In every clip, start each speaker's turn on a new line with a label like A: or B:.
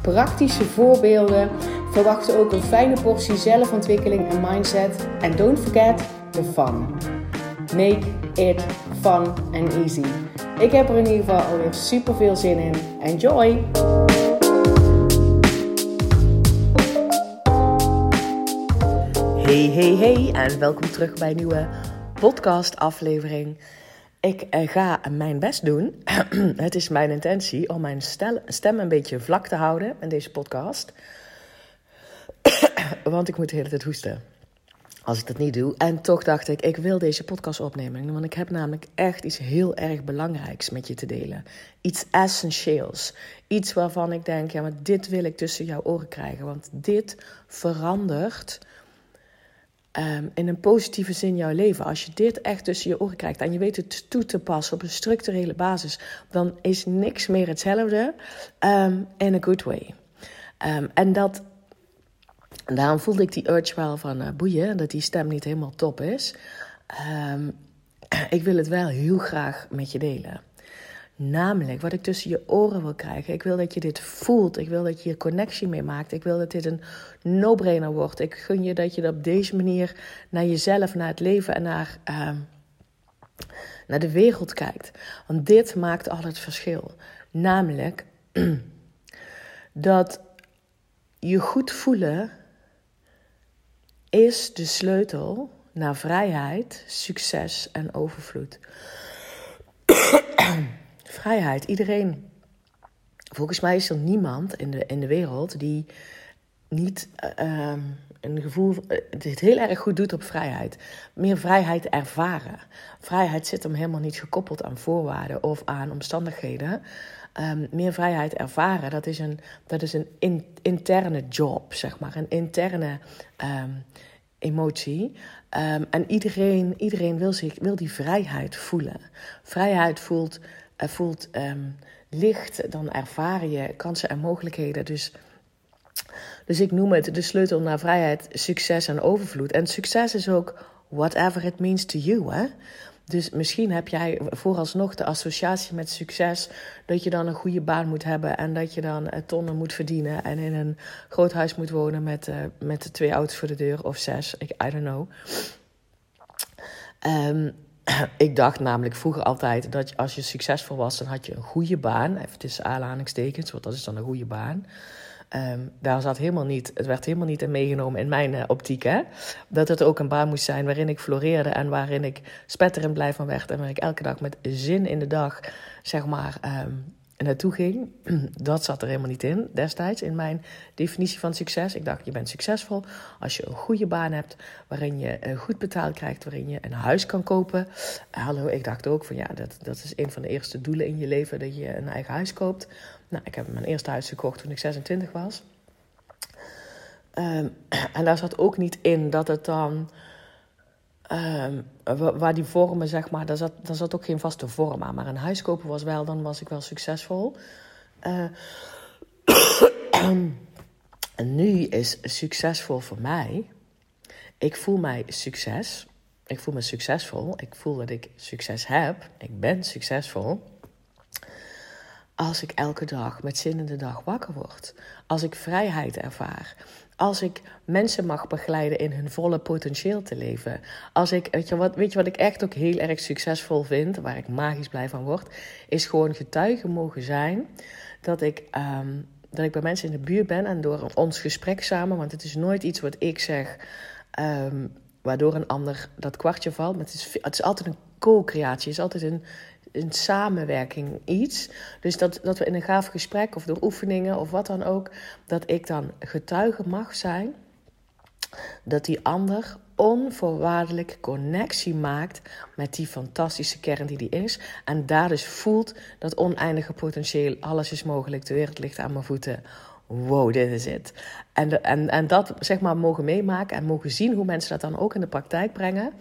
A: praktische voorbeelden. Verwacht ook een fijne portie zelfontwikkeling en mindset. En don't forget the fun. Make it fun and easy. Ik heb er in ieder geval alweer super veel zin in. Enjoy! Hey, hey, hey en welkom terug bij een nieuwe podcast aflevering. Ik eh, ga mijn best doen. het is mijn intentie om mijn stem een beetje vlak te houden in deze podcast. Want ik moet de hele tijd hoesten. Als ik dat niet doe. En toch dacht ik, ik wil deze podcast opnemen. Want ik heb namelijk echt iets heel erg belangrijks met je te delen. Iets essentieels. Iets waarvan ik denk, ja, maar dit wil ik tussen jouw oren krijgen. Want dit verandert Ehm, in een positieve zin jouw leven. Als je dit echt tussen je oren krijgt en je weet het toe te passen op een structurele basis, dan is niks meer hetzelfde um, in a good way. Um, en dat, daarom voelde ik die urge wel van uh, boeien, dat die stem niet helemaal top is. ik wil het wel heel graag met je delen. Namelijk, wat ik tussen je oren wil krijgen. Ik wil dat je dit voelt. Ik wil dat je hier connectie mee maakt. Ik wil dat dit een no-brainer wordt. Ik gun je dat je op deze manier naar jezelf, naar het leven en naar, uh, naar de wereld kijkt. Want dit maakt al het verschil. Namelijk dat je goed voelen is de sleutel naar vrijheid, succes en overvloed. vrijheid. Iedereen, volgens mij is er niemand in de, in de wereld die niet uh, een gevoel, uh, het heel erg goed doet op vrijheid. Meer vrijheid ervaren. Vrijheid zit hem helemaal niet gekoppeld aan voorwaarden of aan omstandigheden. Um, meer vrijheid ervaren, dat is een, dat is een in, interne job, zeg maar. Een interne um, emotie. En iedereen, iedereen wil, zich, wil die vrijheid voelen. Vrijheid voelt voelt um, licht, dan ervaar je kansen en mogelijkheden. Dus, dus ik noem het de sleutel naar vrijheid, succes en overvloed. En succes is ook whatever it means to you. Hè? Dus misschien heb jij vooralsnog de associatie met succes dat je dan een goede baan moet hebben en dat je dan eh, tonnen moet verdienen en in een groot huis moet wonen met, uh, met twee auto's voor de deur of zes. Ik, I don't know. Um, ik dacht namelijk vroeger altijd dat als je succesvol was, dan had je een goede baan. Even tussen aanhalingstekens, want dat is dan een goede baan. Um, daar zat helemaal niet, het werd helemaal niet in meegenomen in mijn uh, optiek. Hè? Dat het ook een baan moest zijn waarin ik floreerde en waarin ik spetterend blij van werd. En waar ik elke dag met zin in de dag, zeg maar, um, naartoe ging. Dat zat er helemaal niet in destijds in mijn definitie van succes. Ik dacht, je bent succesvol als je een goede baan hebt, waarin je eh, goed betaald krijgt, waarin je een huis kan kopen. Hallo, ik dacht ook van ja, dat, dat is een van de eerste doelen in je leven, dat je een eigen huis koopt. Nou, ik heb mijn eerste huis gekocht toen ik 26 was. Um, en daar zat ook niet in dat het dan waar die vormen, zeg maar, daar zat, daar zat ook geen vaste vorm aan. Maar een huis kopen was wel, dan was ik wel succesvol. Uh, en nu is succesvol voor mij. Ik voel mij succes. Ik voel me succesvol. Ik voel dat ik succes heb. Ik ben succesvol. Als ik elke dag met zin in de dag wakker word. Als ik vrijheid ervaar als ik mensen mag begeleiden in hun volle potentieel te leven. Als ik, weet je, wat, weet je wat ik echt ook heel erg succesvol vind, waar ik magisch blij van word, is gewoon getuige mogen zijn dat ik, um, dat ik bij mensen in de buurt ben en door ons gesprek samen, want het is nooit iets wat ik zeg, um, waardoor een ander dat kwartje valt. Maar het is, het is altijd een co-creatie, het is altijd een een samenwerking iets. Dus dat, dat we in een gaaf gesprek of door oefeningen of wat dan ook, dat ik dan getuige mag zijn dat die ander onvoorwaardelijk connectie maakt met die fantastische kern die die is. En daar dus voelt dat oneindige potentieel, alles is mogelijk, de wereld ligt aan mijn voeten. wow, dit is het. En, en, en dat zeg maar mogen meemaken en mogen zien hoe mensen dat dan ook in de praktijk brengen,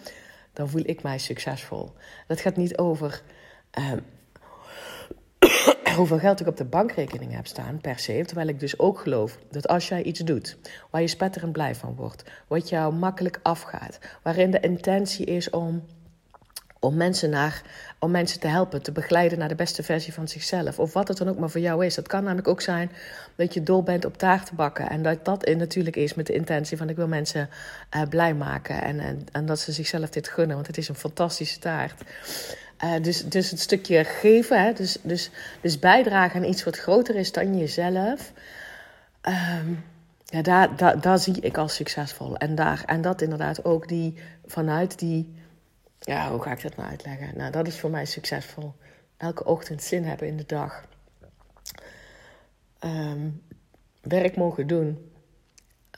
A: dan voel ik mij succesvol. Dat gaat niet over uh, hoeveel geld ik op de bankrekening heb staan per se. Terwijl ik dus ook geloof dat als jij iets doet waar je spetterend blij van wordt, wat jou makkelijk afgaat, waarin de intentie is om om mensen, naar, om mensen te helpen, te begeleiden naar de beste versie van zichzelf. Of wat het dan ook maar voor jou is. Het kan namelijk ook zijn dat je dol bent op taart bakken. En dat dat natuurlijk is met de intentie van ik wil mensen uh, blij maken. En, en, en, dat ze zichzelf dit gunnen, want het is een fantastische taart. Uh, dus, dus het stukje geven, hè, dus, dus, dus bijdragen aan iets wat groter is dan jezelf. Um, ja, daar, daar, daar zie ik als succesvol. En, daar, en dat inderdaad ook die, vanuit die ja, hoe ga ik dat nou uitleggen? Nou, dat is voor mij succesvol. Elke ochtend zin hebben in de dag. Um, werk mogen doen.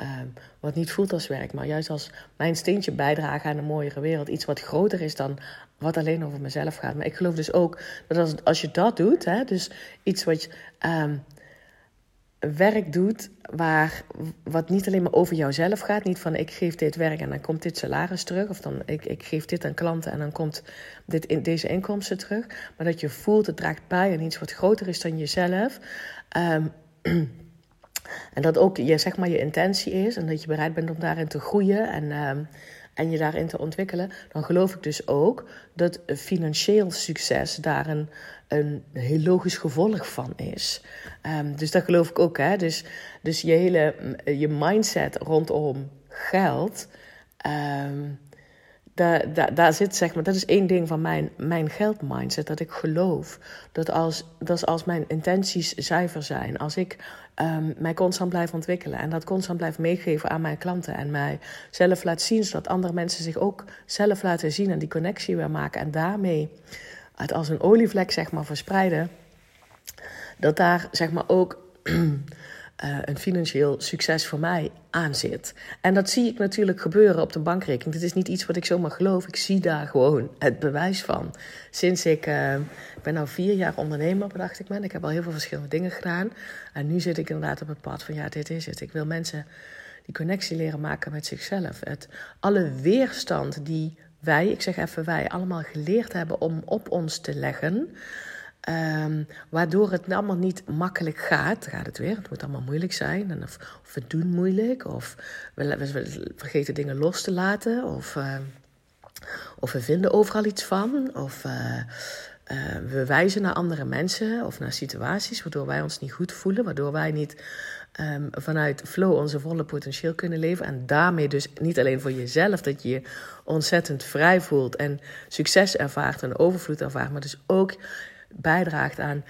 A: Um, wat niet voelt als werk, maar juist als mijn steentje bijdragen aan een mooiere wereld. Iets wat groter is dan wat alleen over mezelf gaat. Maar ik geloof dus ook dat als, als je dat doet, hè, dus iets wat je. Um, werk doet waar, wat niet alleen maar over jouzelf gaat. Niet van ik geef dit werk en dan komt dit salaris terug. Of dan ik, ik geef dit aan klanten en dan komt dit in, deze inkomsten terug. Maar dat je voelt het draagt bij aan iets wat groter is dan jezelf. Ehm, en dat ook je, zeg maar, je intentie is en dat je bereid bent om daarin te groeien. En um, en je daarin te ontwikkelen, dan geloof ik dus ook dat financieel succes daar een, een heel logisch gevolg van is. Um, dus dat geloof ik ook. Hè? Dus, dus je hele je mindset rondom geld. Um, daar, daar, zit zeg maar, dat is één ding van mijn, mijn geldmindset. Dat ik geloof dat als, dat als mijn intenties zuiver zijn, als ik um, mij constant blijf ontwikkelen en dat constant blijf meegeven aan mijn klanten en mij zelf laat zien, zodat andere mensen zich ook zelf laten zien en die connectie weer maken en daarmee het als een olievlek zeg maar verspreiden, dat daar zeg maar ook uh, een financieel succes voor mij aan zit. En dat zie ik natuurlijk gebeuren op de bankrekening. Dit is niet iets wat ik zomaar geloof. Ik zie daar gewoon het bewijs van. Sinds ik, uh, ik ben nu vier jaar ondernemer, bedacht ik me. Ik heb al heel veel verschillende dingen gedaan. En nu zit ik inderdaad op het pad van ja, dit is het. Ik wil mensen die connectie leren maken met zichzelf. Het, alle weerstand die wij, ik zeg even wij, allemaal geleerd hebben om op ons te leggen Um, waardoor het allemaal niet makkelijk gaat. Gaat het weer? Het moet allemaal moeilijk zijn. En of, we doen moeilijk. Of we, vergeten dingen los te laten. Of, uh, of we vinden overal iets van. Of uh, uh, we wijzen naar andere mensen of naar situaties waardoor wij ons niet goed voelen. Waardoor wij niet um, vanuit flow onze volle potentieel kunnen leven. En daarmee dus niet alleen voor jezelf dat je je ontzettend vrij voelt en succes ervaart en overvloed ervaart. Maar dus ook bijdraagt aan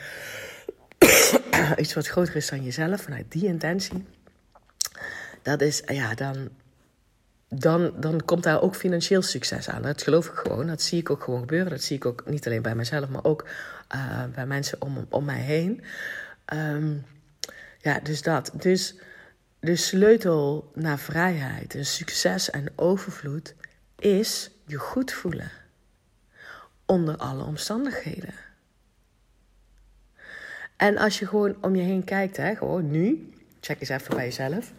A: iets wat groter is dan jezelf, vanuit die intentie, dat is, ja, dan, dan, dan komt daar ook financieel succes aan. Dat geloof ik gewoon. Dat zie ik ook gewoon gebeuren. Dat zie ik ook niet alleen bij mezelf, maar ook uh, bij mensen om, om mij heen. Um, ja, dus dat. Dus de sleutel naar vrijheid en succes en overvloed is je goed voelen. Onder alle omstandigheden. En als je gewoon om je heen kijkt, hè, gewoon nu, check eens even bij jezelf.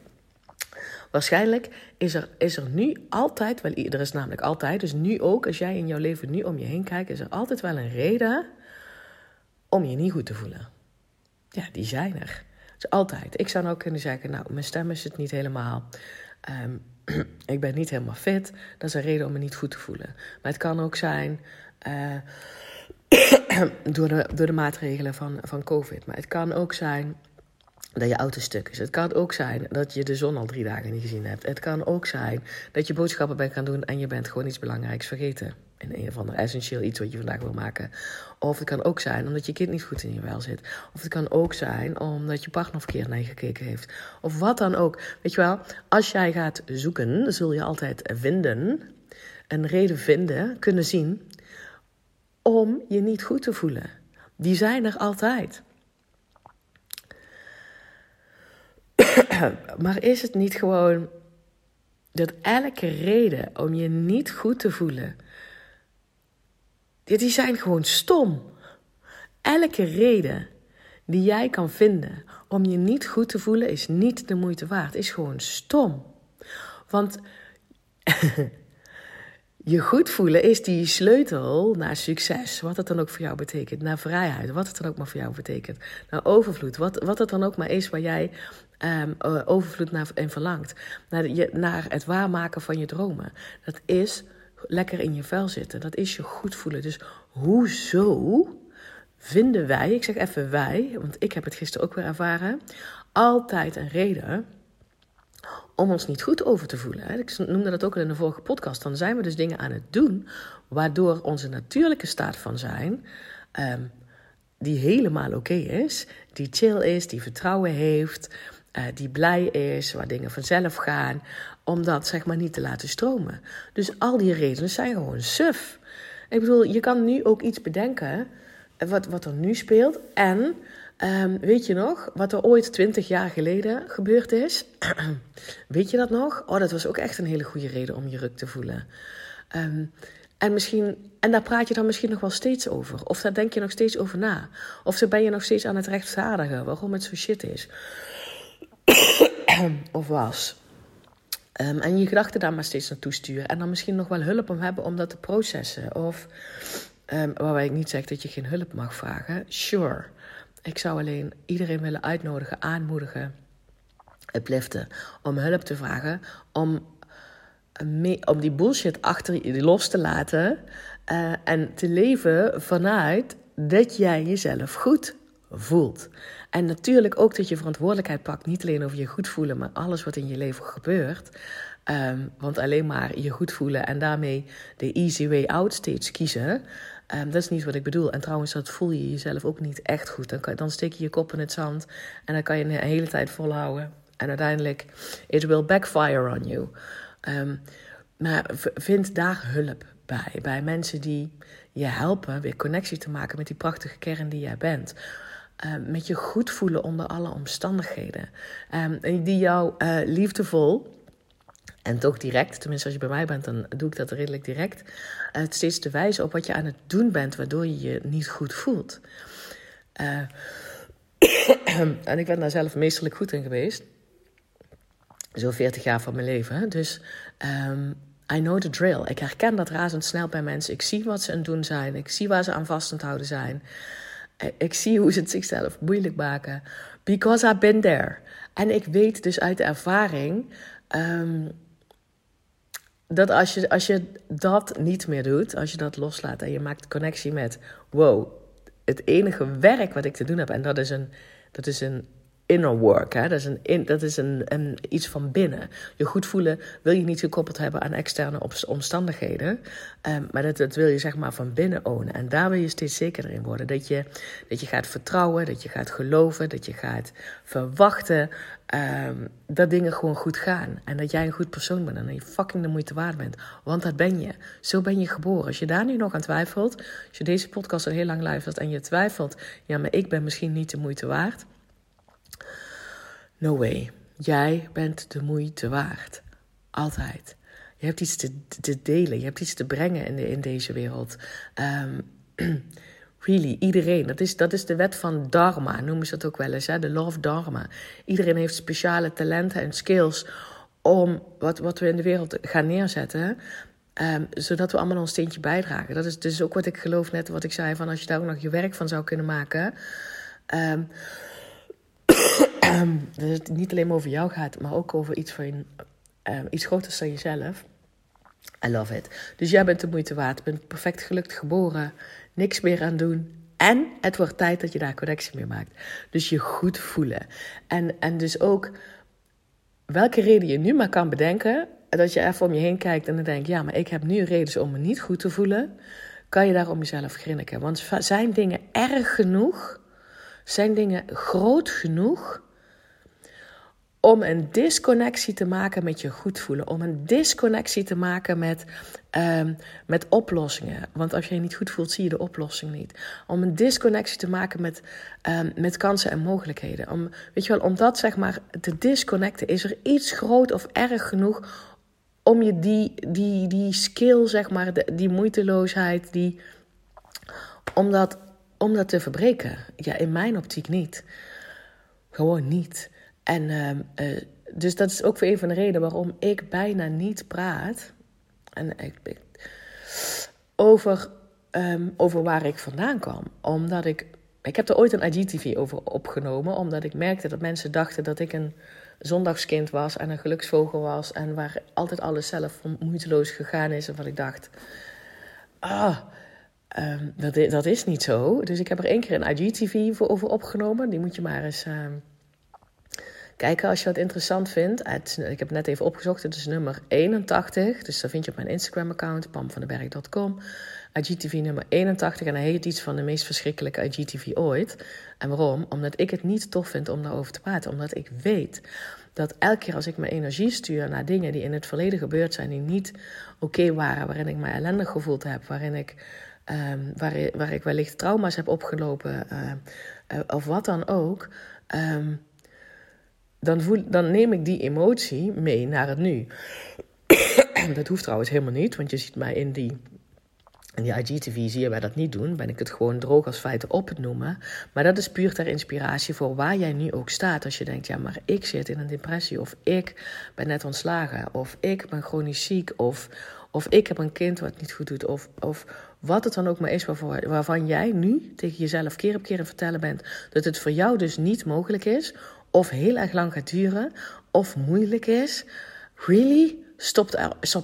A: Waarschijnlijk is er, is er nu altijd, wel, er is namelijk altijd, dus nu ook, als jij in jouw leven nu om je heen kijkt, is er altijd wel een reden om je niet goed te voelen. Ja, die zijn er. Dus altijd. Ik zou nou kunnen zeggen, nou, mijn stem is het niet helemaal. Um, ik ben niet helemaal fit. Dat is een reden om me niet goed te voelen. Maar het kan ook zijn. Uh, door, de, door de maatregelen van, van COVID. Maar het kan ook zijn dat je auto stuk is. Het kan ook zijn dat je de zon al drie dagen niet gezien hebt. Het kan ook zijn dat je boodschappen bent gaan doen en je bent gewoon iets belangrijks vergeten. In een of ander essentieel iets wat je vandaag wil maken. Of het kan ook zijn omdat je kind niet goed in je wel zit. Of het kan ook zijn omdat je partner verkeerd naar je gekeken heeft. Of wat dan ook. Weet je wel, als jij gaat zoeken, zul je altijd vinden, een reden vinden, kunnen zien om je niet goed te voelen. Die zijn er altijd. maar is het niet gewoon dat elke reden om je niet goed te voelen, die zijn gewoon stom. Elke reden die jij kan vinden om je niet goed te voelen, is niet de moeite waard. Is gewoon stom. Want je goed voelen is die sleutel naar succes. Wat het dan ook voor jou betekent. Naar vrijheid. Wat het dan ook maar voor jou betekent. Naar overvloed. Wat, wat het dan ook maar is waar jij um, overvloed naar en verlangt. Naar, je, naar het waarmaken van je dromen. Dat is lekker in je vel zitten. Dat is je goed voelen. Dus hoezo vinden wij, ik zeg even wij, want ik heb het gisteren ook weer ervaren, altijd een reden om ons niet goed over te voelen. Ik noemde dat ook al in de vorige podcast. Dan zijn we dus dingen aan het doen waardoor onze natuurlijke staat van zijn, ehm, die helemaal oké is, die chill is, die vertrouwen heeft, uh, die blij is, waar dingen vanzelf gaan, om dat zeg maar niet te laten stromen. Dus al die redenen zijn gewoon suf. Ik bedoel, je kan nu ook iets bedenken eh, wat, wat er nu speelt. En um, weet je nog wat er ooit twintig jaar geleden gebeurd is? weet je dat nog? Oh, dat was ook echt een hele goede reden om je ruk te voelen. Um, en, misschien, en daar praat je dan misschien nog wel steeds over. Of daar denk je nog steeds over na. Of zo ben je nog steeds aan het rechtvaardigen waarom het zo shit is. of was. Um, en je gedachten daar maar steeds naartoe sturen. En dan misschien nog wel hulp om hebben om dat te processen. Of waarbij ik niet zeg dat je geen hulp mag vragen. Sure. Ik zou alleen iedereen willen uitnodigen, aanmoedigen, upliften. Om hulp te vragen. Om, die bullshit achter je los te laten. Uh, en te leven vanuit dat jij jezelf goed voelt. En natuurlijk ook dat je verantwoordelijkheid pakt, niet alleen over je goed voelen, maar alles wat in je leven gebeurt. Um, want alleen maar je goed voelen en daarmee de easy way out steeds kiezen. Um, dat is niet wat ik bedoel. En trouwens, dat voel je jezelf ook niet echt goed. Dan, dan steek je je kop in het zand en dan kan je een hele tijd volhouden. En uiteindelijk, it will backfire on you. Um, maar vind daar hulp bij. Bij mensen die je helpen weer connectie te maken met die prachtige kern die jij bent. Uh, met je goed voelen onder alle omstandigheden. Um, die jou uh, liefdevol en toch direct, tenminste als je bij mij bent, dan doe ik dat redelijk direct. Uh, steeds te wijzen op wat je aan het doen bent, waardoor je je niet goed voelt. en ik ben daar zelf meesterlijk goed in geweest. Zo'n 40 jaar van mijn leven. Dus um, I know the drill. Ik herken dat razendsnel bij mensen. Ik zie wat ze aan het doen zijn. Ik zie waar ze aan vast het houden zijn. Ik zie hoe ze het zichzelf moeilijk maken. Because I've been there. En ik weet dus uit de ervaring um, dat als je, als je dat niet meer doet, als je dat loslaat en je maakt connectie met: wow, het enige werk wat ik te doen heb, en dat is een, dat is een inner work. Hè? Dat is, een, dat is een, een, iets van binnen. Je goed voelen wil je niet gekoppeld hebben aan externe omstandigheden. Um, maar dat, dat wil je zeg maar van binnen ownen. En daar wil je steeds zekerder in worden. Dat je, dat je gaat vertrouwen, dat je gaat geloven, dat je gaat verwachten um, dat dingen gewoon goed gaan. En dat jij een goed persoon bent en dat je fucking de moeite waard bent. Want dat ben je. Zo ben je geboren. Als je daar nu nog aan twijfelt, als je deze podcast al heel lang luistert en je twijfelt, ja, maar ik ben misschien niet de moeite waard No way. Jij bent de moeite waard. Altijd. Je hebt iets te, delen. Je hebt iets te brengen in, in deze wereld. Um, really, iedereen. Dat is, dat is de wet van Dharma, noemen ze dat ook wel eens. Hè? De law of Dharma. Iedereen heeft speciale talenten en skills om wat, wat we in de wereld gaan neerzetten. Um, zodat we allemaal ons steentje bijdragen. Dat is dus ook wat ik geloof, net wat ik zei: van als je daar ook nog je werk van zou kunnen maken. Um, dat het niet alleen over jou gaat, maar ook over iets, van, um, iets groters dan jezelf. I love it. Dus jij bent de moeite waard, bent perfect gelukt geboren, niks meer aan doen. En het wordt tijd dat je daar connectie mee maakt. Dus je goed voelen. En, en dus ook welke reden je nu maar kan bedenken, dat je even om je heen kijkt en dan denkt: ja, maar ik heb nu reden om me niet goed te voelen. Kan je daar om jezelf grinniken? Want zijn dingen erg genoeg? Zijn dingen groot genoeg om een disconnectie te maken met je goed voelen. Om een disconnectie te maken met, um, met oplossingen. Want als je je niet goed voelt, zie je de oplossing niet. Om een disconnectie te maken met, um, met kansen en mogelijkheden. Om, weet je wel, om dat zeg maar te disconnecten. Is er iets groot of erg genoeg om je die, die, die skill, zeg maar, die moeiteloosheid, die, om dat om dat te verbreken. Ja, in mijn optiek niet. Gewoon niet. En ehm, eh, dus dat is ook weer een van de redenen waarom ik bijna niet praat. En ik, over, ehm, over waar ik vandaan kwam. Omdat ik. Ik heb er ooit een IGTV over opgenomen, omdat ik merkte dat mensen dachten dat ik een zondagskind was en een geluksvogel was. En waar altijd alles zelf moeiteloos gegaan is. En wat ik dacht. Ah, ehm, dat, dat is niet zo. Dus ik heb er één keer een IGTV voor over opgenomen. Die moet je maar eens kijken als je dat interessant vindt. Ik heb het net even opgezocht. Het is nummer 81. Dus dat vind je op mijn Instagram-account, pamvandenberg.com. IGTV nummer 81. En hij heet iets van de meest verschrikkelijke IGTV ooit. En waarom? Omdat ik het niet tof vind om daarover te praten. Omdat ik weet dat elke keer als ik mijn energie stuur naar dingen die in het verleden gebeurd zijn, die niet oké waren, waarin ik me ellendig gevoeld heb, waarin ik, um, waar, waar ik wellicht trauma's heb opgelopen, uh, uh, of wat dan ook. Um, dan, voel, dan neem ik die emotie mee naar het nu. dat hoeft trouwens helemaal niet, want je ziet mij in die in die IGTV zie je wij dat niet doen. Ben ik het gewoon droog als feiten op het noemen. Maar dat is puur ter inspiratie voor waar jij nu ook staat. Als je denkt, ja, maar ik zit in een depressie. Of ik ben net ontslagen. Of ik ben chronisch ziek. Of, of ik heb een kind wat niet goed doet. Of, of wat het dan ook maar is waarvan, jij nu tegen jezelf keer op keer aan vertellen bent. Dat het voor jou dus niet mogelijk is. Of heel erg lang gaat duren. Of moeilijk is. Really? Stop,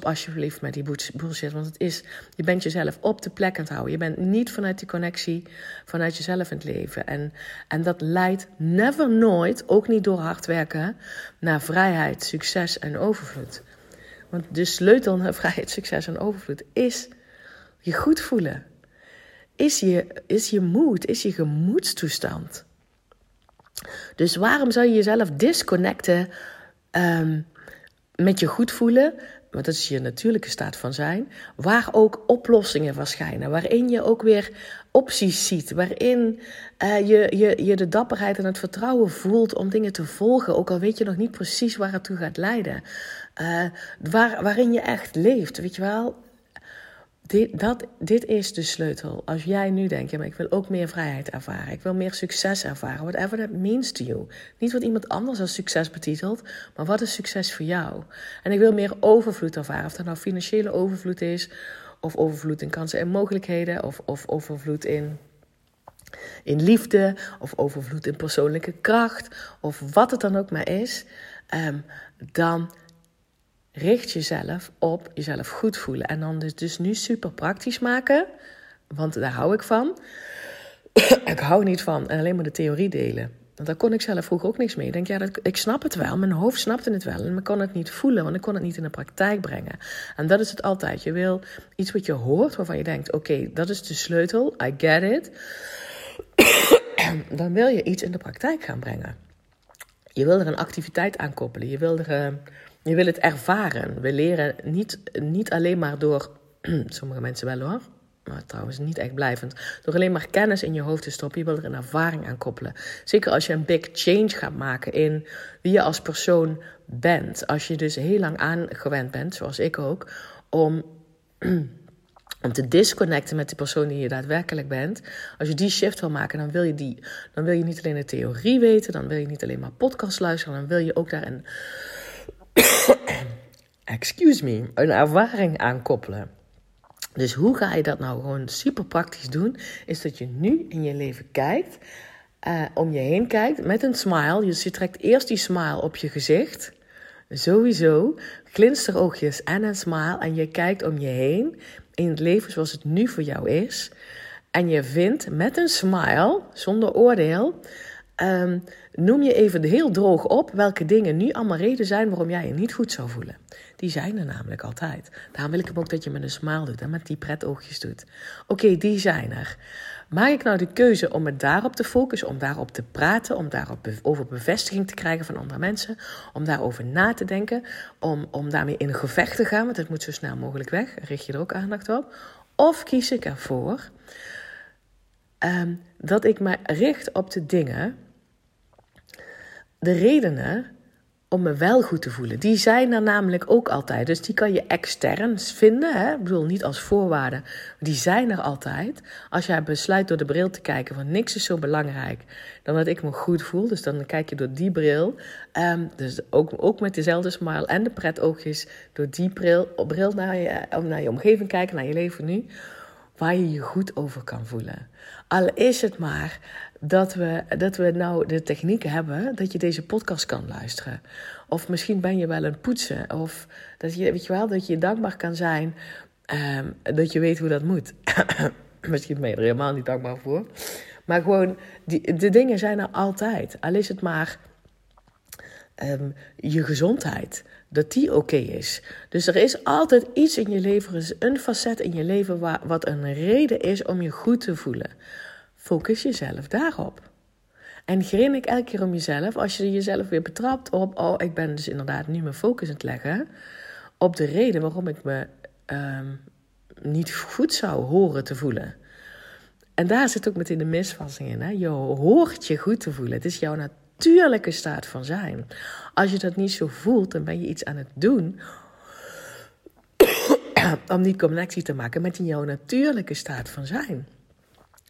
A: alsjeblieft met die bullshit. Want het is, je bent jezelf op de plek aan het houden. Je bent niet vanuit die connectie, vanuit jezelf in het leven. En, en dat leidt never nooit, ook niet door hard werken, naar vrijheid, succes en overvloed. Want de sleutel naar vrijheid, succes en overvloed is je goed voelen. Is je, is je moed, is je gemoedstoestand. Dus waarom zou je jezelf disconnecten um, met je goed voelen, want dat is je natuurlijke staat van zijn, waar ook oplossingen verschijnen, waarin je ook weer opties ziet, waarin uh, je, je, je de dapperheid en het vertrouwen voelt om dingen te volgen, ook al weet je nog niet precies waar het toe gaat leiden. Waar, waarin je echt leeft, weet je wel. Dit, dat, dit is de sleutel. Als jij nu denkt, ja, maar ik wil ook meer vrijheid ervaren. Ik wil meer succes ervaren. Whatever that means to you. Niet wat iemand anders als succes betitelt, maar wat is succes voor jou? En ik wil meer overvloed ervaren. Of dat nou financiële overvloed is, of overvloed in kansen en mogelijkheden, of, of overvloed in, in liefde, of overvloed in persoonlijke kracht, of wat het dan ook maar is. Um, dan richt jezelf op jezelf goed voelen. En dan dus, dus nu super praktisch maken, want daar hou ik van. ik hou niet van en alleen maar de theorie delen. Want daar kon ik zelf vroeger ook niks mee. Ik denk, ja, dat, ik snap het wel. Mijn hoofd snapte het wel. En ik kon het niet voelen, want ik kon het niet in de praktijk brengen. En dat is het altijd. Je wil iets wat je hoort, waarvan je denkt, oké, dat is de sleutel. I get it. Dan wil je iets in de praktijk gaan brengen. Je wil er een activiteit aan koppelen. Je wil er... Uh, je wil het ervaren. We leren niet, niet alleen maar door, sommige mensen wel hoor, maar trouwens niet echt blijvend, door alleen maar kennis in je hoofd te stoppen. Je wil er een ervaring aan koppelen. Zeker als je een big change gaat maken in wie je als persoon bent. Als je dus heel lang aangewend bent, zoals ik ook, om om te disconnecten met de persoon die je daadwerkelijk bent. Als je die shift wil maken, dan wil je, die, dan wil je niet alleen de theorie weten, dan wil je niet alleen maar podcast luisteren, dan wil je ook daar een excuse me, een ervaring aankoppelen. Dus hoe ga je dat nou gewoon super praktisch doen? Is dat je nu in je leven kijkt, uh, om je heen kijkt met een smile. Dus je trekt eerst die smile op je gezicht. Sowieso. Glinsteroogjes en een smile. En je kijkt om je heen in het leven zoals het nu voor jou is. En je vindt met een smile, zonder oordeel, um, noem je even heel droog op welke dingen nu allemaal reden zijn waarom jij je niet goed zou voelen. Die zijn er namelijk altijd. Daarom wil ik hem ook dat je met een smile doet en met die pretoogjes doet. Oké, die zijn er. Maak ik nou de keuze om me daarop te focussen, om daarop te praten, om daarop over bevestiging te krijgen van andere mensen, om daarover na te denken, om, om daarmee in gevecht te gaan, want het moet zo snel mogelijk weg, richt je er ook aandacht op? Of kies ik ervoor um, dat ik me richt op de dingen de redenen om me wel goed te voelen. Die zijn er namelijk ook altijd. Dus die kan je extern vinden. Hè? Ik bedoel, niet als voorwaarde. Die zijn er altijd. Als jij besluit door de bril te kijken van niks is zo belangrijk dan dat ik me goed voel. Dus dan kijk je door die bril. Um, dus ook, ook met dezelfde smile en de pretoogjes. Door die bril, bril naar, je, naar je omgeving kijken, naar je leven nu. Waar je je goed over kan voelen. Al is het maar dat we, dat we nou de techniek hebben dat je deze podcast kan luisteren. Of misschien ben je wel een poetsen. Of dat je, weet je wel, dat je dankbaar kan zijn um, dat je weet hoe dat moet. misschien ben je er helemaal niet dankbaar voor. Maar gewoon, die, de dingen zijn er altijd. Al is het maar um, je gezondheid. Dat die oké is. Dus er is altijd iets in je leven, een facet in je leven waar, wat een reden is om je goed te voelen. Focus jezelf daarop. En grin ik elke keer om jezelf als je jezelf weer betrapt op, oh, ik ben dus inderdaad nu mijn focus aan het leggen op de reden waarom ik me um, niet goed zou horen te voelen. En daar zit ook meteen de misvatting in. Hè? Je hoort je goed te voelen. Het is jouw natuurlijke staat van zijn. Als je dat niet zo voelt, dan ben je iets aan het doen om die connectie te maken met jouw natuurlijke staat van zijn.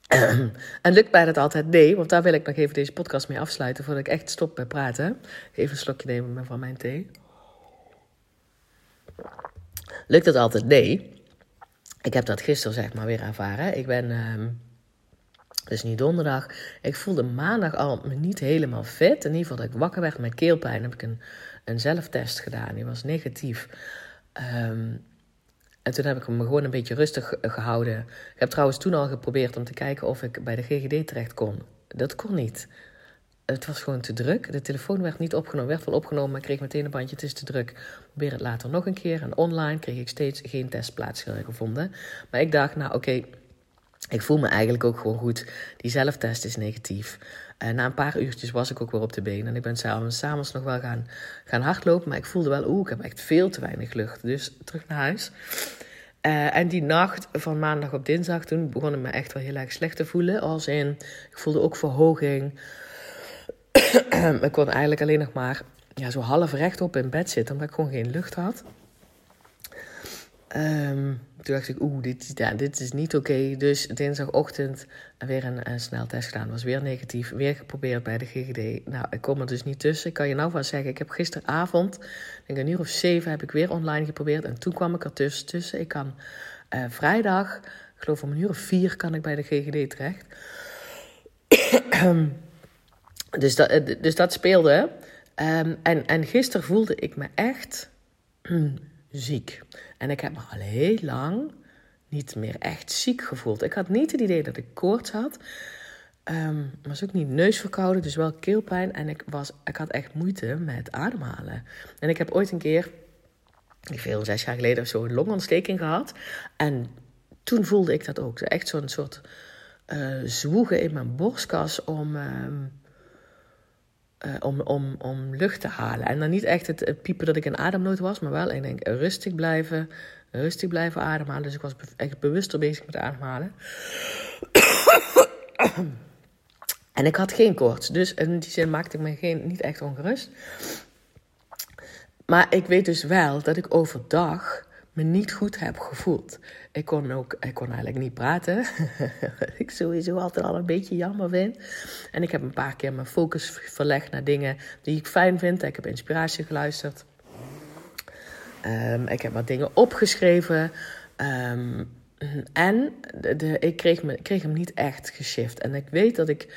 A: en lukt mij dat altijd? Nee, want daar wil ik nog even deze podcast mee afsluiten voordat ik echt stop met praten. Even een slokje nemen van mijn thee. Lukt dat altijd? Nee. Ik heb dat gisteren zeg maar weer ervaren. Ik ben, um, dus nu donderdag, ik voelde maandag al me niet helemaal fit. In ieder geval dat ik wakker werd met keelpijn. Heb ik een, een zelftest gedaan, die was negatief. Um, en toen heb ik hem gewoon een beetje rustig gehouden. Ik heb trouwens toen al geprobeerd om te kijken of ik bij de GGD terecht kon. Dat kon niet. Het was gewoon te druk. De telefoon werd niet opgenomen. Werd wel opgenomen, maar kreeg meteen een bandje. Het is te druk. Probeer het later nog een keer. En online kreeg ik steeds geen testplaats gevonden. Maar ik dacht, nou oké, ik voel me eigenlijk ook gewoon goed. Die zelftest is negatief. En na een paar uurtjes was ik ook weer op de been. En ik ben s'avonds nog wel gaan, gaan hardlopen. Maar ik voelde wel, oeh, ik heb echt veel te weinig lucht. Dus terug naar huis. Uh, en die nacht van maandag op dinsdag, toen begon ik me echt wel heel erg slecht te voelen. Als in, ik voelde ook verhoging. ik kon eigenlijk alleen nog maar ja, zo half rechtop in bed zitten, omdat ik gewoon geen lucht had. Um, toen dacht ik, oeh, dit, dit is niet oké. Dus dinsdagochtend weer een, een sneltest gedaan. Was weer negatief. Weer geprobeerd bij de GGD. Nou, ik kom er dus niet tussen. Ik kan je nou van zeggen, ik heb gisteravond, denk een uur of zeven, heb ik weer online geprobeerd. En toen kwam ik er tussen. tussen. Ik kan uh, vrijdag, ik geloof om een uur of vier, kan ik bij de GGD terecht. dus, dat, eh, dus dat speelde. Um, en, en gisteren voelde ik me echt ziek. En ik heb me al heel lang niet meer echt ziek gevoeld. Ik had niet het idee dat ik koorts had. Um, was ook niet neusverkouden, dus wel keelpijn. En ik, was, ik had echt moeite met ademhalen. En ik heb ooit een keer, ik veel zes jaar geleden of zo, een longontsteking gehad. En toen voelde ik dat ook. Echt zo'n soort uh, zwoegen in mijn borstkas om... Um, uh, om, om, om lucht te halen. En dan niet echt het, piepen dat ik in ademnood was, maar wel, ik denk, rustig blijven, rustig blijven ademhalen. Dus ik was echt bewuster bezig met ademhalen. en ik had geen koorts, dus in die zin maakte ik me geen, niet echt ongerust. Maar ik weet dus wel dat ik overdag me niet goed heb gevoeld. Ik kon ook, ik kon eigenlijk niet praten. ik sowieso altijd al een beetje jammer vind. En ik heb een paar keer mijn focus verlegd naar dingen die ik fijn vind. Ik heb inspiratie geluisterd. Um, ik heb wat dingen opgeschreven. Um, en de, ik kreeg, me, kreeg hem niet echt geshift. En ik weet dat ik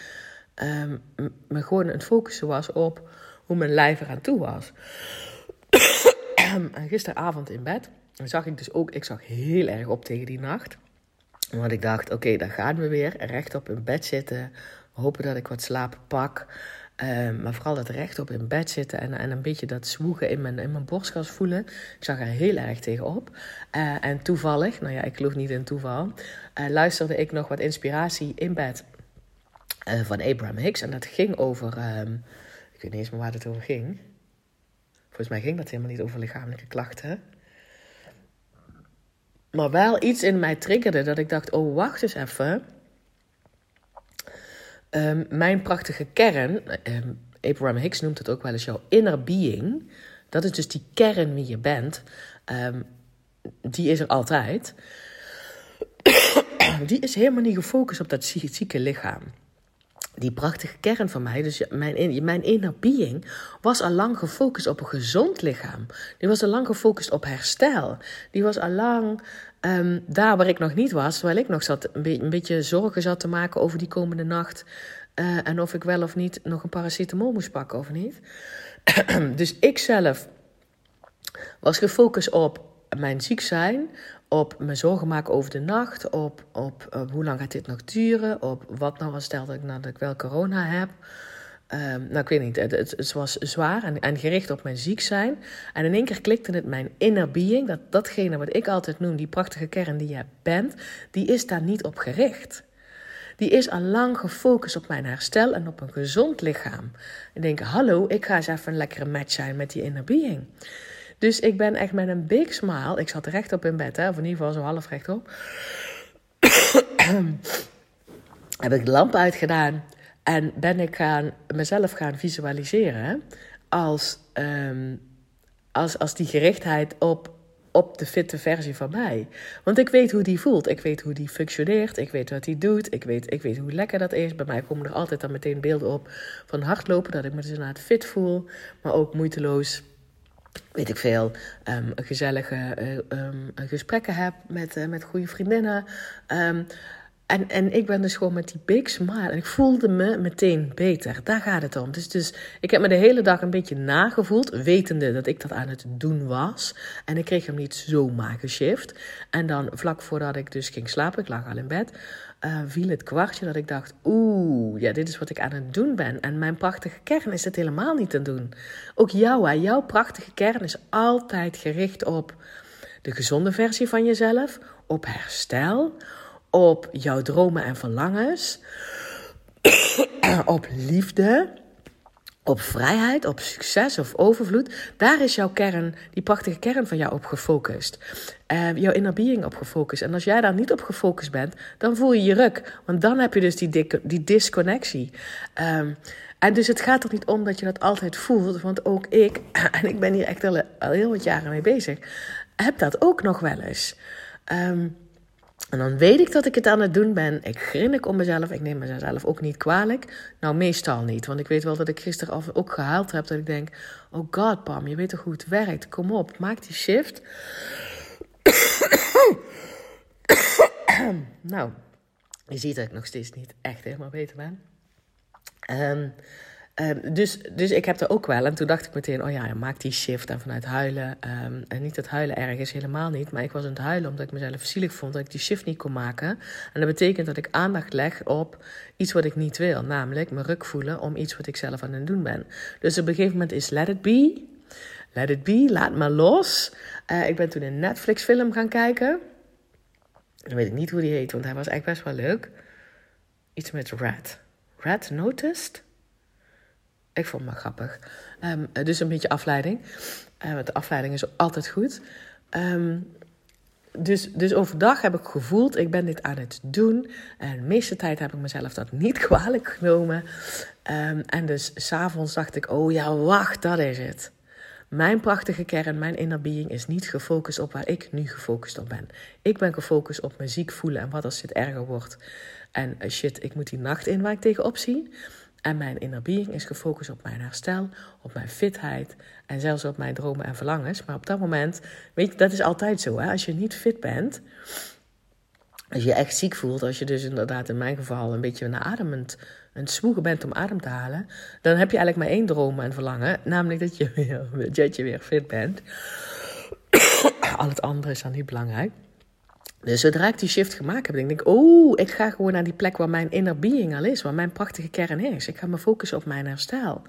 A: um, me gewoon aan het focussen was op hoe mijn lijf eraan toe was. gisteravond in bed zag ik dus ook, ik zag heel erg op tegen die nacht. Want ik dacht, oké, dan gaan we weer rechtop in bed zitten. Hopen dat ik wat slaap pak. Uh, maar vooral dat rechtop in bed zitten en, en een beetje dat zwoegen in mijn, in mijn borstkas voelen. Ik zag er heel erg tegenop. Uh, en toevallig, nou ja, ik geloof niet in toeval, uh, luisterde ik nog wat inspiratie in bed van Abraham Hicks. En dat ging over, um, ik weet niet eens meer waar het over ging. Volgens mij ging dat helemaal niet over lichamelijke klachten. Maar wel iets in mij triggerde dat ik dacht: oh, wacht eens even. Um, mijn prachtige kern um, Abraham Hicks noemt het ook wel eens jouw inner being. Dat is dus die kern wie je bent. Ehm, die is er altijd. die is helemaal niet gefocust op dat zieke lichaam die prachtige kern van mij, dus mijn, mijn inner being, was al lang gefocust op een gezond lichaam. Die was al lang gefocust op herstel. Die was al lang ehm, daar waar ik nog niet was, terwijl ik nog zat, een, beetje zorgen zat te maken over die komende nacht. Uh, en of ik wel of niet nog een paracetamol moest pakken of niet. dus ik zelf was gefocust op mijn ziek zijn, op me zorgen maken over de nacht, op, op, hoe lang gaat dit nog duren, op wat nou was stel dat ik, dat ik wel corona heb. Um, nou, ik weet niet, het, het, was zwaar en, en, gericht op mijn ziek zijn. En in één keer klikte het mijn inner being, dat, datgene wat ik altijd noem, die prachtige kern die je bent, die is daar niet op gericht. Die is al lang gefocust op mijn herstel en op een gezond lichaam. En denk, hallo, ik ga eens even een lekkere match zijn met die inner being. Dus ik ben echt met een big smile. Ik zat rechtop in bed, hè, of in ieder geval zo half rechtop. heb ik de lamp uitgedaan en ben ik gaan, mezelf gaan visualiseren als, um, als, als die gerichtheid op, op de fitte versie van mij. Want ik weet hoe die voelt, ik weet hoe die functioneert, ik weet wat die doet, ik weet, ik weet hoe lekker dat is. Bij mij komen er altijd dan meteen beelden op van hardlopen, dat ik me dus inderdaad fit voel, maar ook moeiteloos weet ik veel, um, gezellige um, gesprekken heb met, uh, met goede vriendinnen. Um, en, en ik ben dus gewoon met die big smile. En ik voelde me meteen beter. Daar gaat het om. Dus, dus ik heb me de hele dag een beetje nagevoeld. Wetende dat ik dat aan het doen was. En ik kreeg hem niet zomaar geshift. En dan vlak voordat ik dus ging slapen. Ik lag al in bed. Uh, viel het kwartje dat ik dacht: Oeh, ja, dit is wat ik aan het doen ben. En mijn prachtige kern is het helemaal niet te doen. Ook jou, jouw prachtige kern is altijd gericht op de gezonde versie van jezelf, op herstel, op jouw dromen en verlangens, op liefde, op vrijheid, op succes of overvloed. Daar is jouw kern, die prachtige kern van jou op gefocust. Uh, jouw inner being op gefocust. En als jij daar niet op gefocust bent, dan voel je je ruk. Want dan heb je dus die, die disconnectie. Um, en dus het gaat er niet om dat je dat altijd voelt. Want ook ik, en ik ben hier echt al, al heel wat jaren mee bezig, heb dat ook nog wel eens. Um, en dan weet ik dat ik het aan het doen ben. Ik grinnik om mezelf. Ik neem mezelf ook niet kwalijk. Nou, meestal niet. Want ik weet wel dat ik gisteren ook gehaald heb. Dat ik denk: Oh god, Pam, je weet toch hoe het werkt? Kom op, maak die shift. nou, je ziet dat ik nog steeds niet echt helemaal beter ben. Um, Ehm, dus, dus ik heb er ook wel. En toen dacht ik meteen, oh ja, maak die shift. En vanuit huilen. Um, en niet het huilen erg is, helemaal niet. Maar ik was aan het huilen omdat ik mezelf zielig vond dat ik die shift niet kon maken. En dat betekent dat ik aandacht leg op iets wat ik niet wil. Namelijk me ruk voelen om iets wat ik zelf aan het doen ben. Dus op een gegeven moment is let it be. Let it be, laat me los. Uh, ik ben toen een Netflix film gaan kijken. Dan weet ik niet hoe die heet, want hij was eigenlijk best wel leuk. Iets met Red. Red Noticed? Ik vond het maar grappig. Um, dus een beetje afleiding. Uh, want de afleiding is altijd goed. Um, dus, dus overdag heb ik gevoeld, ik ben dit aan het doen. En de meeste tijd heb ik mezelf dat niet kwalijk genomen. En dus s'avonds dacht ik, oh ja, wacht, dat is het. Mijn prachtige kern, mijn inner being is niet gefocust op waar ik nu gefocust op ben. Ik ben gefocust op me ziek voelen en wat als dit erger wordt. En uh, shit, ik moet die nacht in waar ik tegenop zie. En mijn inner being is gefocust op mijn herstel, op mijn fitheid en zelfs op mijn dromen en verlangens. Maar op dat moment, weet je, dat is altijd zo. Hè? Als je niet fit bent, als je echt ziek voelt, als je dus inderdaad in mijn geval een beetje naar ademend, een zwoegen bent om adem te halen, dan heb je eigenlijk maar één droom en verlangen, namelijk dat je weer, dat je weer fit bent. Al het andere is dan niet belangrijk. Dus zodra ik die shift gemaakt heb, denk ik, oh, ik ga gewoon naar die plek waar mijn inner being al is, waar mijn prachtige kern is. Ik ga me focussen op mijn herstel.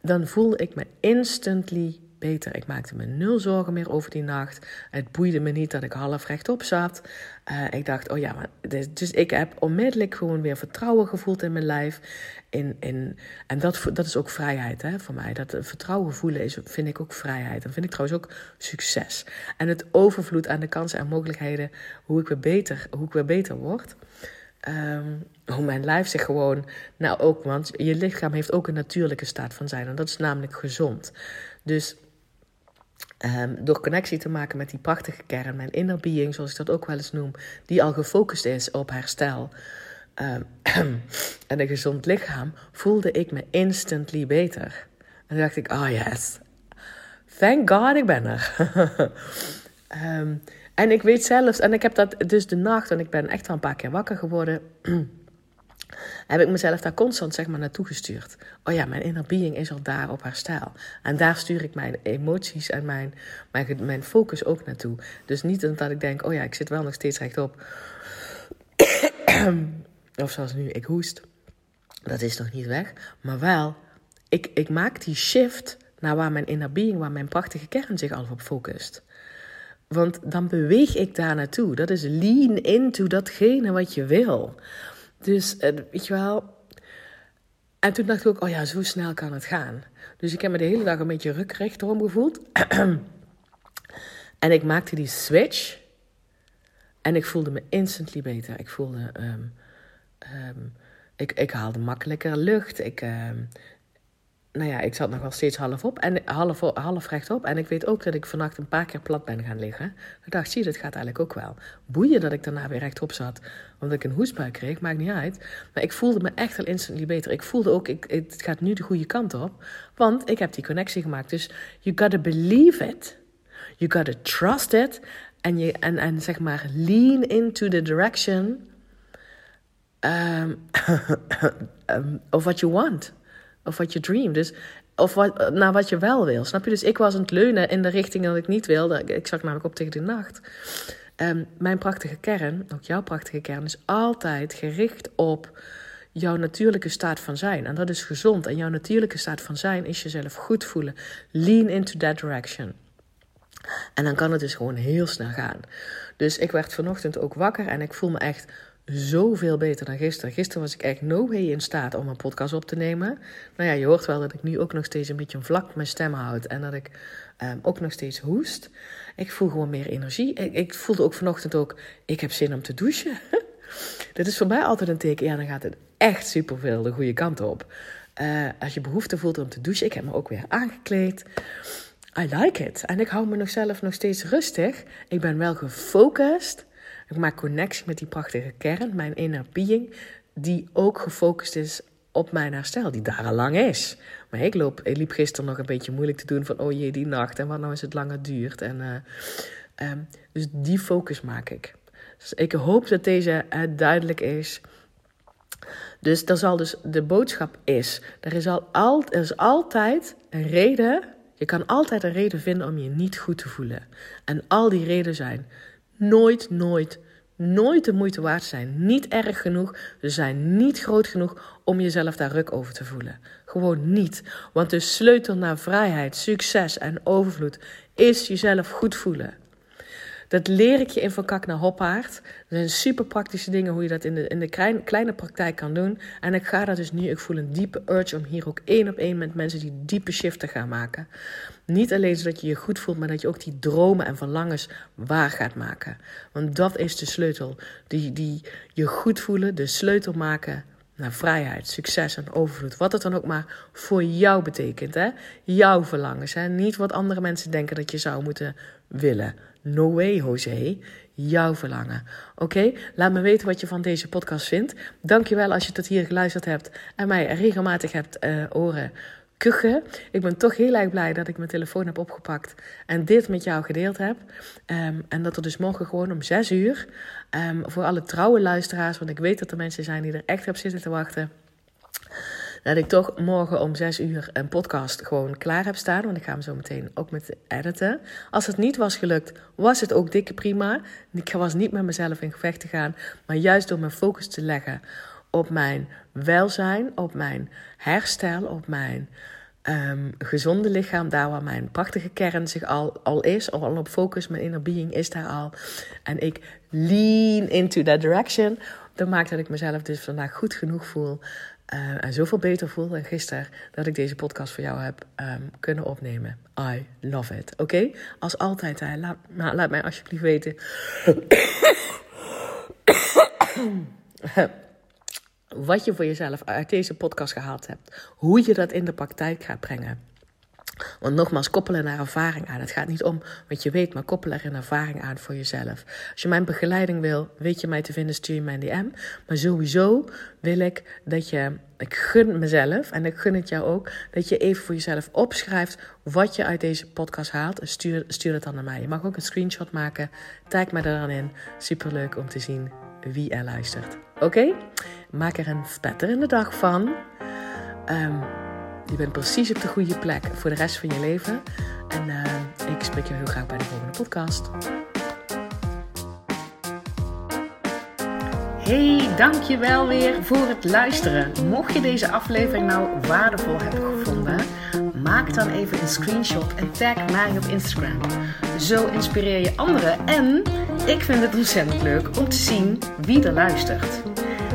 A: Dan voelde ik me instantly beter. Ik maakte me nul zorgen meer over die nacht. Het boeide me niet dat ik half rechtop zat. Uh, ik dacht, oh ja, maar dus ik heb onmiddellijk gewoon weer vertrouwen gevoeld in mijn lijf. In, en dat, dat is ook vrijheid hè, voor mij. Dat vertrouwen voelen is, vind ik ook vrijheid. En vind ik trouwens ook succes. En het overvloed aan de kansen en mogelijkheden, hoe ik weer beter, hoe ik weer beter word. Um, hoe mijn lijf zich gewoon, nou ook, want je lichaam heeft ook een natuurlijke staat van zijn en dat is namelijk gezond. Dus um, door connectie te maken met die prachtige kern, mijn inner being, zoals ik dat ook wel eens noem, die al gefocust is op herstel um, en een gezond lichaam, voelde ik me instantly beter. En toen dacht ik, oh yes, thank God ik ben er. um, en ik weet zelfs, en ik heb dat dus de nacht, en ik ben echt wel een paar keer wakker geworden heb ik mezelf daar constant zeg maar, naartoe gestuurd. Oh ja, mijn inner being is al daar op herstel. En daar stuur ik mijn emoties en mijn, mijn, mijn focus ook naartoe. Dus niet dat ik denk, oh ja, ik zit wel nog steeds rechtop. of zoals nu, ik hoest. Dat is nog niet weg. Maar wel, ik, ik maak die shift naar waar mijn inner being, waar mijn prachtige kern zich al op focust. Want dan beweeg ik daar naartoe. Dat is lean into datgene wat je wil. Dus uh, weet je wel. En toen dacht ik ook, oh ja, zo snel kan het gaan. Dus ik heb me de hele dag een beetje rukrecht erom gevoeld. en ik maakte die switch. En ik voelde me instantly beter. Ik voelde. Um, um, ik, ik haalde makkelijker lucht. Ik, um, nou ja, ik zat nog wel steeds half op en half, half rechtop. En ik weet ook dat ik vannacht een paar keer plat ben gaan liggen. Ik dacht, zie, dat gaat eigenlijk ook wel. Boeien dat ik daarna weer rechtop zat, omdat ik een hoestbuik kreeg, maakt niet uit. Maar ik voelde me echt al instantly beter. Ik voelde ook, ik, het gaat nu de goede kant op, want ik heb die connectie gemaakt. Dus you gotta believe it. You gotta trust it. En, je, en, zeg maar, lean into the direction um, of what you want. Of wat je dream. Dus, of wat, naar wat je wel wil. Snap je? Dus ik was aan het leunen in de richting dat ik niet wilde. Ik zag namelijk op tegen de nacht. Um, mijn prachtige kern, ook jouw prachtige kern, is altijd gericht op jouw natuurlijke staat van zijn. En dat is gezond. En jouw natuurlijke staat van zijn is jezelf goed voelen. Lean into that direction. En dan kan het dus gewoon heel snel gaan. Dus ik werd vanochtend ook wakker en ik voel me echt zoveel beter dan gisteren. Gisteren was ik echt no way in staat om een podcast op te nemen. Nou ja, je hoort wel dat ik nu ook nog steeds een beetje vlak mijn stem houd. En dat ik um, ook nog steeds hoest. Ik voel gewoon meer energie. Ik, ik voelde ook vanochtend ook, ik heb zin om te douchen. Dat is voor mij altijd een teken. Ja, dan gaat het echt superveel de goede kant op. Uh, als je behoefte voelt om te douchen. Ik heb me ook weer aangekleed. I like it. En ik hou me nog zelf nog steeds rustig. Ik ben wel gefocust. Ik maak connectie met die prachtige kern, mijn inner die ook gefocust is op mijn herstel, die daar al lang is. Maar ik, loop, ik liep gisteren nog een beetje moeilijk te doen van, oh jee, die nacht en wat nou is het langer duurt. En, uh, um, dus die focus maak ik. Dus ik hoop dat deze uh, duidelijk is. Dus er zal dus, de boodschap is, er is, al, al, er is altijd een reden, je kan altijd een reden vinden om je niet goed te voelen. En al die redenen zijn nooit, nooit, nooit de moeite waard zijn. Niet erg genoeg. Ze zijn niet groot genoeg om jezelf daar ruk over te voelen. Gewoon niet. Want de sleutel naar vrijheid, succes en overvloed is jezelf goed voelen. Dat leer ik je in Van Kak naar Hoppaard. Dat zijn super praktische dingen hoe je dat in de, in de klein, kleine praktijk kan doen. En ik ga dat dus nu, ik voel een diepe urge om hier ook één op één met mensen die diepe shiften gaan maken. Niet alleen zodat je je goed voelt, maar dat je ook die dromen en verlangens waar gaat maken. Want dat is de sleutel. Die, die je goed voelen, de sleutel maken naar vrijheid, succes en overvloed. Wat het dan ook maar voor jou betekent. Hè? Jouw verlangens. Hè? Niet wat andere mensen denken dat je zou moeten willen. No way, Jose. Jouw verlangen. Oké? Laat me weten wat je van deze podcast vindt. Dankjewel als je tot hier geluisterd hebt en mij regelmatig hebt uh, horen kuchen. Ik ben toch heel erg blij dat ik mijn telefoon heb opgepakt en dit met jou gedeeld heb. Um, en dat er dus morgen gewoon om 6 uur, um, voor alle trouwe luisteraars, want ik weet dat er mensen zijn die er echt op zitten te wachten dat ik toch morgen om 6 uur een podcast gewoon klaar heb staan. Want ik ga hem zo meteen ook met editen. Als het niet was gelukt, was het ook dikke prima. Ik was niet met mezelf in gevecht te gaan. Maar juist door mijn focus te leggen op mijn welzijn, op mijn herstel, op mijn um, gezonde lichaam, daar waar mijn prachtige kern zich al, al is, al op focus, mijn inner being is daar al. En ik lean into that direction. Dat maakt dat ik mezelf dus vandaag goed genoeg voel. Uh, en zoveel beter voel dan gisteren dat ik deze podcast voor jou heb um, kunnen opnemen. I love it. Oké? Als altijd, hè, laat, maar laat mij alsjeblieft weten. wat je voor jezelf uit deze podcast gehaald hebt. Hoe je dat in de praktijk gaat brengen. Want nogmaals, koppelen naar ervaring aan. Het gaat niet om wat je weet, maar koppelen er een ervaring aan voor jezelf. Als je mijn begeleiding wil, weet je mij te vinden, stuur je mij een DM. Maar sowieso wil ik dat je, ik gun mezelf en ik gun het jou ook, dat je even voor jezelf opschrijft wat je uit deze podcast haalt. En stuur, stuur het dan naar mij. Je mag ook een screenshot maken, tag me er dan in. Superleuk om te zien wie er luistert. Oké? Maak er een spetterende dag van. Um, je bent precies op de goede plek voor de rest van je leven. En uh, ik spreek je heel graag bij de volgende podcast. Hey, dankjewel weer voor het luisteren. Mocht je deze aflevering nou waardevol hebben gevonden, maak dan even een screenshot en tag mij op Instagram. Zo inspireer je anderen en ik vind het ontzettend leuk om te zien wie er luistert.